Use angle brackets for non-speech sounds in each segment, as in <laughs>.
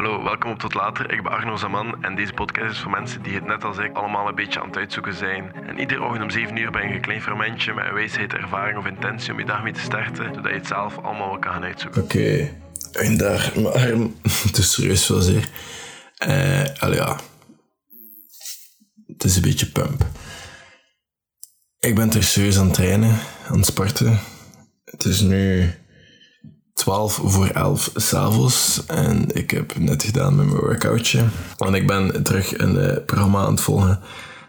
Hallo, welkom op Tot Later. Ik ben Arno Zaman en deze podcast is voor mensen die het net als ik allemaal een beetje aan het uitzoeken zijn. En iedere ochtend om 7 uur ben je een klein fermentje met een wijsheid, ervaring of intentie om je dag mee te starten, zodat je het zelf allemaal wel kan gaan uitzoeken. Oké, en daar, arm, <laughs> het is serieus wel zeer. Eh, al ja, het is een beetje pump. Ik ben er serieus aan het trainen, aan het sporten. Het is nu 12 voor 11 s'avonds en ik heb net gedaan met mijn workoutje. En ik ben terug een uh, programma aan het volgen.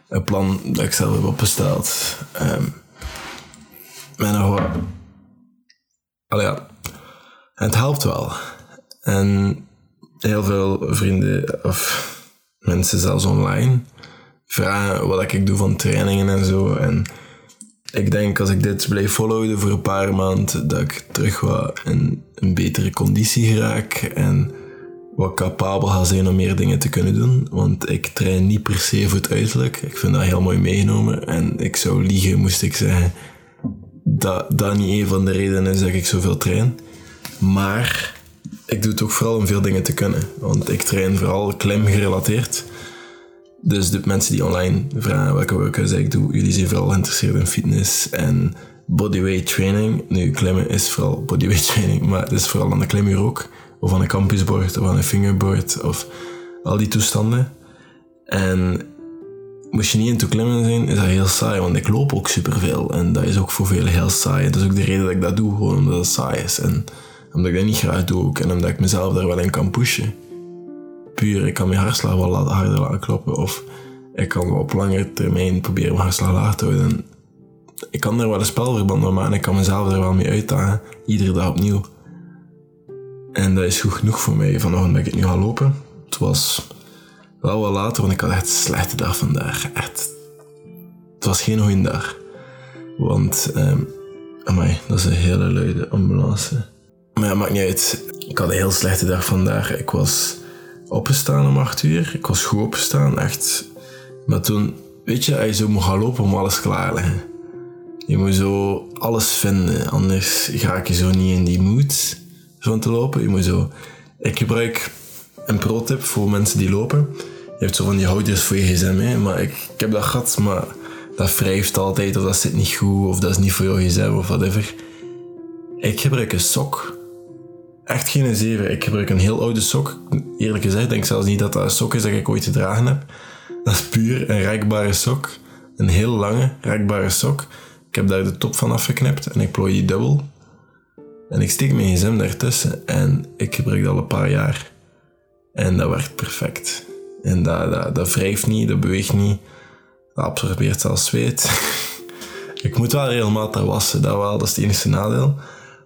Een plan dat ik zelf heb opgesteld. Um, met nog wat... Ja. Het helpt wel. En heel veel vrienden of mensen zelfs online vragen wat ik doe van trainingen en zo. En ik denk als ik dit blijf volhouden voor een paar maanden, dat ik terug wat in een betere conditie geraak en wat capabel ga zijn om meer dingen te kunnen doen. Want ik train niet per se voor het uiterlijk. Ik vind dat heel mooi meegenomen. En ik zou liegen, moest ik zeggen, dat dat niet een van de redenen is dat ik zoveel train. Maar ik doe het ook vooral om veel dingen te kunnen. Want ik train vooral klim gerelateerd. Dus de mensen die online vragen welke workouts ik doe, jullie zijn vooral geïnteresseerd in fitness en bodyweight training. Nu, klimmen is vooral bodyweight training, maar het is vooral aan de klimmuur ook. Of aan een campusboard, of aan een fingerboard, of al die toestanden. En moest je niet into klimmen zijn, is dat heel saai, want ik loop ook superveel. En dat is ook voor velen heel saai. Dat is ook de reden dat ik dat doe, gewoon omdat het saai is. En omdat ik dat niet graag doe ook, en omdat ik mezelf daar wel in kan pushen ik kan mijn hartslag wel harder laten kloppen. Of ik kan op langere termijn proberen mijn hartslag laag te houden. Ik kan er wel een spelverband mee maken. Ik kan mezelf er wel mee uitdagen. Iedere dag opnieuw. En dat is goed genoeg voor mij. Vanochtend ben ik nu gaan lopen. Het was wel wat later, want ik had echt een slechte dag vandaag. Echt. Het was geen goede dag. Want, um, amai, dat is een hele luide ambulance. Maar ja, maakt niet uit. Ik had een heel slechte dag vandaag. Ik was opgestaan om acht uur. Ik was goed opgestaan, echt. Maar toen, weet je, je zo moet gaan lopen om alles klaar te leggen. Je moet zo alles vinden, anders ga je zo niet in die mood van te lopen. Je moet zo... Ik gebruik een pro-tip voor mensen die lopen. Je hebt zo van die houders voor je gsm, hè? maar ik, ik heb dat gehad, maar dat wrijft altijd, of dat zit niet goed, of dat is niet voor jouw gsm, of whatever. Ik gebruik een sok echt geen zeven. Ik gebruik een heel oude sok. Eerlijk gezegd denk ik zelfs niet dat dat een sok is dat ik ooit gedragen heb. Dat is puur een rekbare sok. Een heel lange, rekbare sok. Ik heb daar de top van afgeknipt en ik plooi die dubbel. En ik steek mijn gsm daartussen en ik gebruik dat al een paar jaar. En dat werkt perfect. En dat, dat, dat wrijft niet, dat beweegt niet. Dat absorbeert zelfs zweet. <laughs> ik moet wel regelmatig wassen, dat wel, dat is het enige nadeel.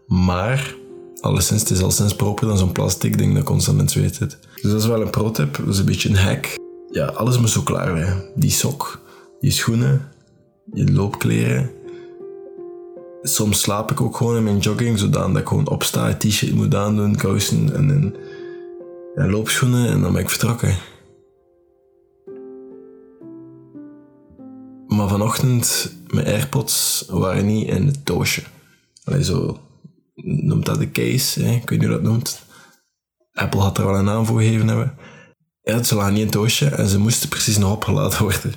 Maar Alleszins, het is al sinds proper dan zo'n plastic ding dat constant in zweet zit. Dus dat is wel een pro-tip. Dat is een beetje een hack. Ja, alles moet zo klaar liggen. Die sok, die schoenen, je loopkleren. Soms slaap ik ook gewoon in mijn jogging, zodat ik gewoon opsta, t-shirt moet aandoen, kousen en, en, loopschoenen en dan ben ik vertrokken. Maar vanochtend, mijn AirPods waren niet in het doosje. Allee, zo noemt dat de case, hè? ik weet niet hoe dat noemt. Apple had er wel een naam voor gegeven hebben. Ja, ze lagen niet in het en ze moesten precies nog opgeladen worden.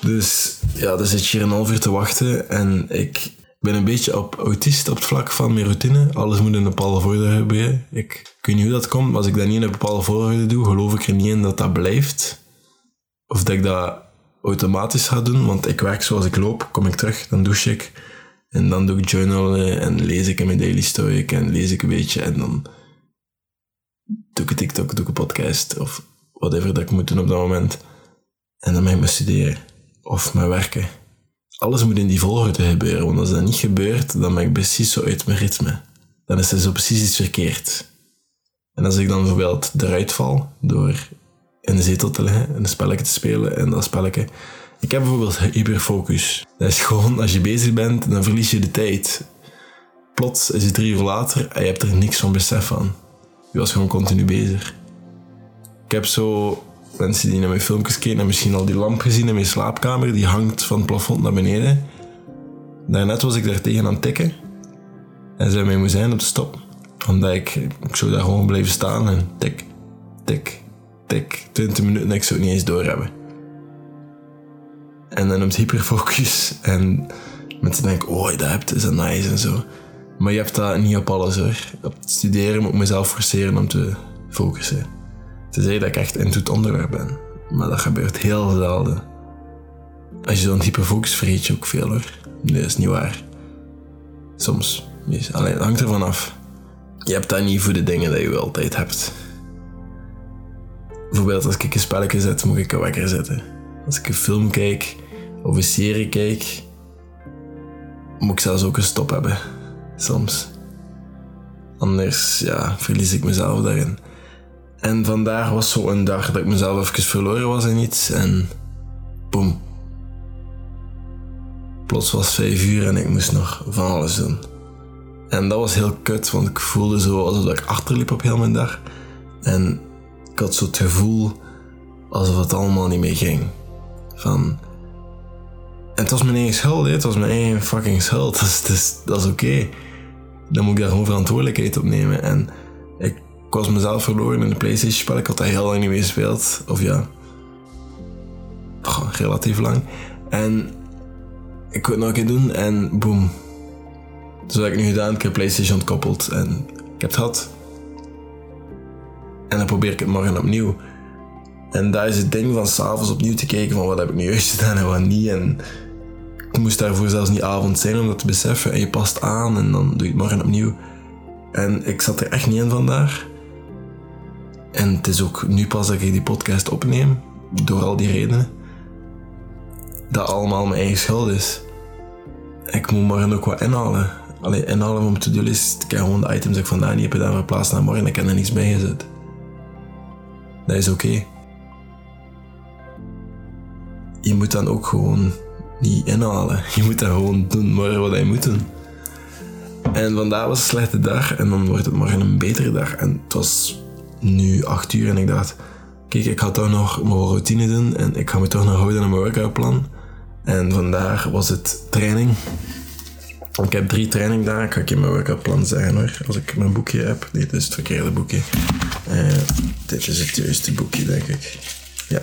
Dus ja, dan zit je hier een half uur te wachten en ik ben een beetje op autist op het vlak van mijn routine. Alles moet in een bepaalde volgorde gebeuren. Ik, ik weet niet hoe dat komt, maar als ik dat niet in een bepaalde volgorde doe, geloof ik er niet in dat dat blijft. Of dat ik dat automatisch ga doen, want ik werk zoals ik loop, kom ik terug, dan douche ik en dan doe ik journalen en lees ik in mijn daily stoic en lees ik een beetje en dan doe ik een TikTok, doe ik een podcast of whatever dat ik moet doen op dat moment. En dan ben ik me studeren of mijn werken. Alles moet in die volgorde gebeuren, want als dat niet gebeurt, dan ben ik precies zo uit mijn ritme. Dan is er zo precies iets verkeerd. En als ik dan bijvoorbeeld eruit val door in de zetel te liggen en een spelletje te spelen en dat spelletje ik heb bijvoorbeeld <laughs> hyperfocus. Dat is gewoon, als je bezig bent, dan verlies je de tijd. Plots is het drie uur later en je hebt er niks van besef van. Je was gewoon continu bezig. Ik heb zo mensen die naar mijn filmpjes kijken en misschien al die lamp gezien in mijn slaapkamer. Die hangt van het plafond naar beneden. Daarnet was ik daar tegen aan het tikken. En zei mij moet zijn op de stop. Omdat ik, ik zou daar gewoon blijven staan en tik, tik, tik, 20 minuten en ik zou het niet eens doorhebben. En dan noemt hyperfocus en mensen denken, oh, dat hebt is dat nice en zo. Maar je hebt dat niet op alles hoor. Op het studeren moet ik mezelf forceren om te focussen. Tenzij dat ik echt in het onderwerp ben. Maar dat gebeurt heel zelden. Als je zo'n type focus vergeet je ook veel hoor. Nee, dat is niet waar. Soms. Alleen, het hangt ervan af. Je hebt dat niet voor de dingen dat je altijd hebt. Bijvoorbeeld als ik een spelletje zet, moet ik een wekker zetten. Als ik een film kijk of een serie kijk, moet ik zelfs ook een stop hebben. Soms. Anders ja, verlies ik mezelf daarin. En vandaag was zo een dag dat ik mezelf even verloren was in iets en boem. Plots was het vijf uur en ik moest nog van alles doen. En dat was heel kut, want ik voelde zo alsof ik achterliep op heel mijn dag. En ik had zo het gevoel alsof het allemaal niet meer ging. Van... En het was mijn eigen schuld, het was mijn eigen fucking schuld. Dat is, <laughs> dat is oké. Dan moet ik daar gewoon verantwoordelijkheid op nemen. En ik, was mezelf verloren in de PlayStation spel. Ik had dat heel lang niet meer gespeeld. Of ja, relatief lang. En ik wil het nog een keer doen en boom. Dus dat heb ik nu gedaan. Ik heb PlayStation ontkoppeld en ik heb het gehad. En dan probeer ik het morgen opnieuw. En dat is het ding van s'avonds opnieuw te kijken van wat heb ik nu juist gedaan en wat niet. En ik moest daarvoor zelfs niet avond zijn om dat te beseffen. En je past aan en dan doe je het morgen opnieuw. En ik zat er echt niet in vandaag. En het is ook nu pas dat ik die podcast opneem. Door al die redenen. Dat allemaal mijn eigen schuld is. Ik moet morgen ook wat inhalen. Alleen inhalen om to-do list. Ik heb gewoon de items die ik vandaag niet heb gedaan verplaatst naar morgen. Ik heb er niets bij gezet. Dat is oké. Je moet dan ook gewoon niet inhalen. Je moet dat gewoon doen wat je moet doen. En vandaag was een slechte dag en dan wordt het morgen een betere dag. En het was nu acht uur en ik dacht, kijk, ik ga toch nog mijn routine doen en ik ga me toch nog houden aan mijn workoutplan. En vandaag was het training. Ik heb drie trainingdagen, ik ga in mijn workoutplan zeggen hoor, als ik mijn boekje heb. Dit is het verkeerde boekje. Uh, dit is het juiste boekje, denk ik. Ja.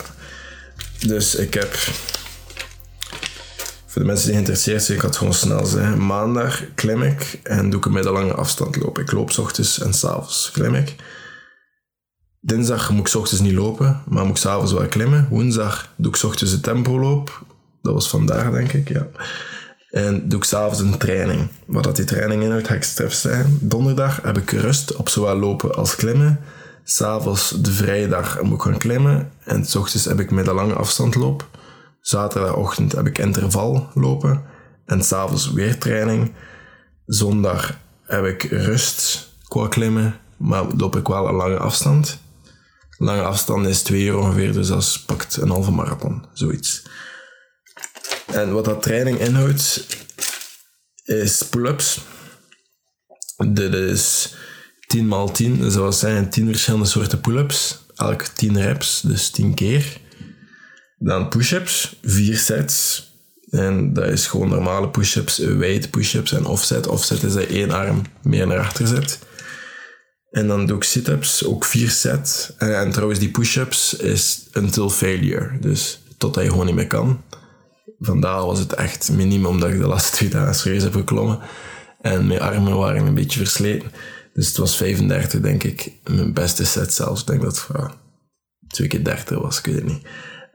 Dus ik heb voor de mensen die geïnteresseerd zijn, ik ga het gewoon snel zeggen. Maandag klim ik en doe ik een middellange afstand lopen. Ik loop s ochtends en s avonds klim ik. Dinsdag moet ik s ochtends niet lopen, maar moet ik s'avonds wel klimmen. Woensdag doe ik s ochtends een tempoloop. Dat was vandaag, denk ik, ja. En doe ik s'avonds een training. Wat dat die training inhoudt, ga ik straks zijn. Donderdag heb ik rust op zowel lopen als klimmen. S'avonds de vrijdag moet ik gaan klimmen. En s ochtends heb ik middellange afstandloop. Zaterdagochtend heb ik interval lopen. En s'avonds weer training. Zondag heb ik rust qua klimmen. Maar loop ik wel een lange afstand. Lange afstand is twee uur ongeveer, dus dat pakt een halve marathon, zoiets. En wat dat training inhoudt, is pull-ups. Dit is 10 x 10, dus dat zijn 10 verschillende soorten pull-ups. Elk 10 reps, dus 10 keer. Dan push-ups, 4 sets. En dat is gewoon normale push-ups, weight push-ups en offset. Offset is dat één arm meer naar achter zet. En dan doe ik sit-ups, ook 4 sets. En, en trouwens, die push-ups is until failure. Dus totdat je gewoon niet meer kan vandaag was het echt minimum, omdat ik de laatste twee dagen serieus heb geklommen. En mijn armen waren een beetje versleten. Dus het was 35, denk ik. Mijn beste set zelfs. Ik denk dat het ja, twee keer 30 was, ik weet niet.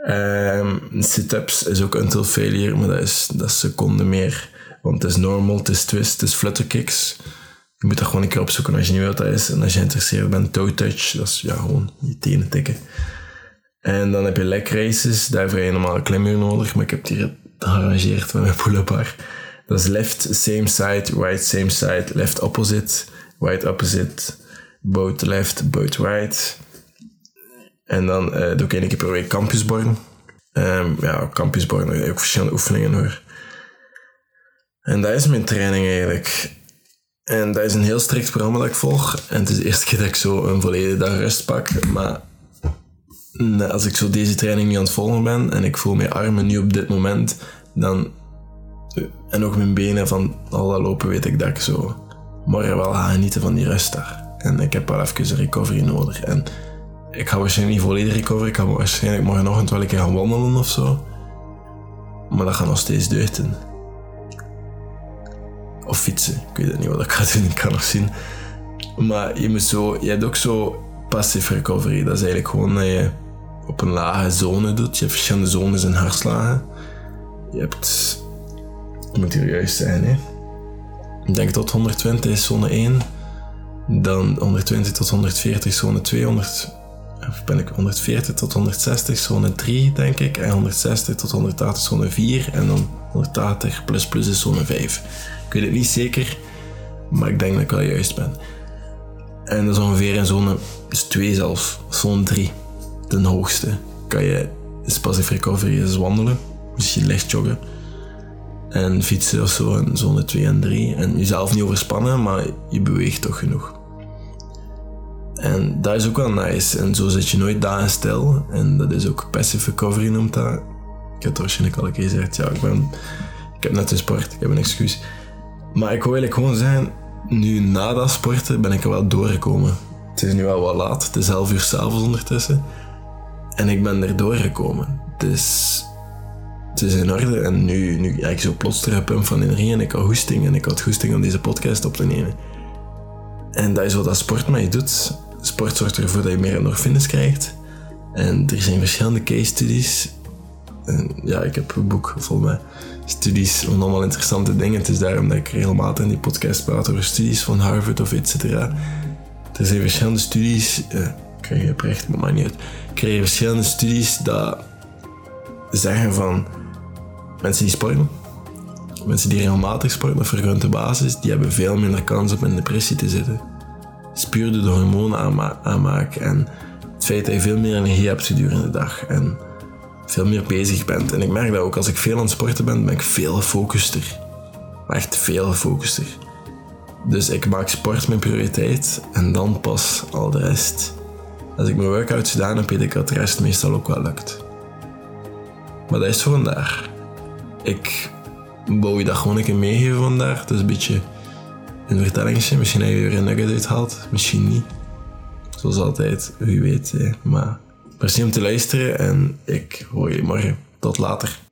Um, Sit-ups is ook until failure, maar dat is, dat seconde meer. Want het is normal, het is twist, het is flutter kicks. Je moet dat gewoon een keer opzoeken als je niet weet wat dat is. En als je geïnteresseerd bent, toe touch, dat is ja, gewoon je tenen tikken. En dan heb je leg races, daarvoor heb je normaal een klimuur nodig, maar ik heb hier gearrangeerd met mijn pull-up bar. Dat is left same side, right same side, left opposite, right opposite, both left, both right. En dan uh, doe ik één keer per week campusborn. Um, ja, campusborn, ook verschillende oefeningen hoor. En dat is mijn training eigenlijk. En dat is een heel strikt programma dat ik volg. En het is de eerste keer dat ik zo een volledige dag rust pak. Maar als ik zo deze training niet aan het volgen ben en ik voel mijn armen nu op dit moment, dan. En ook mijn benen van al dat lopen, weet ik dat ik zo morgen wel ga genieten van die rust daar. En ik heb wel even een recovery nodig. En ik ga waarschijnlijk niet volledig recoveren. Ik ga waarschijnlijk morgenochtend wel een keer gaan wandelen of zo. Maar dat gaat nog steeds deugden. Of fietsen. Ik weet niet wat ik ga doen. Ik kan nog zien. Maar je, moet zo, je hebt ook zo passive recovery. Dat is eigenlijk gewoon dat je op een lage zone doet. Je hebt verschillende zones in hartslagen. Je hebt... Ik moet hier juist zijn, hè. Ik denk tot 120 is zone 1. Dan 120 tot 140 zone 2. 100, of ben ik 140 tot 160 zone 3, denk ik. En 160 tot 180 zone 4. En dan 180 plus plus is zone 5. Ik weet het niet zeker, maar ik denk dat ik wel juist ben. En dat is ongeveer in zone is 2 zelfs, zone 3. Ten hoogste kan je, is passive recovery, is wandelen. Dus je licht joggen. En fietsen of zo in zone 2 en 3. En jezelf niet overspannen, maar je beweegt toch genoeg. En dat is ook wel nice. En zo zit je nooit dagen stil. En dat is ook passive recovery noemt dat. Ik heb het waarschijnlijk al een keer gezegd. Ja, ik, ben, ik heb net een sport. Ik heb een excuus. Maar ik wil eigenlijk gewoon zeggen, nu na dat sporten ben ik er wel doorgekomen. Het is nu wel wat laat. Het is 11 uur s'avonds ondertussen. En ik ben er doorgekomen. Dus het is in orde. En nu, nu ik zo plots terug van energie en ik had hoesting. En ik had hoesting om deze podcast op te nemen. En dat is wat dat sport je doet. Sport zorgt ervoor dat je meer endorfines krijgt. En er zijn verschillende case studies. En ja, ik heb een boek vol met studies van allemaal interessante dingen. Het is daarom dat ik regelmatig in die podcast praat over studies van Harvard of et cetera. Er zijn verschillende studies. Eh, ik krijg je recht, maar niet uit. Krijg verschillende studies dat zeggen van mensen die sporten, mensen die regelmatig sporten op vergunte basis, die hebben veel minder kans op in depressie te zitten. Het is puur door de hormonen aanma aanmaken en het feit dat je veel meer energie hebt gedurende de dag en veel meer bezig bent. En ik merk dat ook als ik veel aan het sporten ben, ben ik veel gefocuster. Echt veel gefocuster. Dus ik maak sport mijn prioriteit en dan pas al de rest. Als ik mijn workout gedaan heb, weet ik dat de rest meestal ook wel lukt. Maar dat is vandaar. Ik wou je dat gewoon een keer meegeven vandaar. Het is een beetje een vertellingsje. Misschien heb je er een nugget uithaalt, misschien niet. Zoals altijd, wie weet. Maar merci om te luisteren en ik hoor je morgen. Tot later.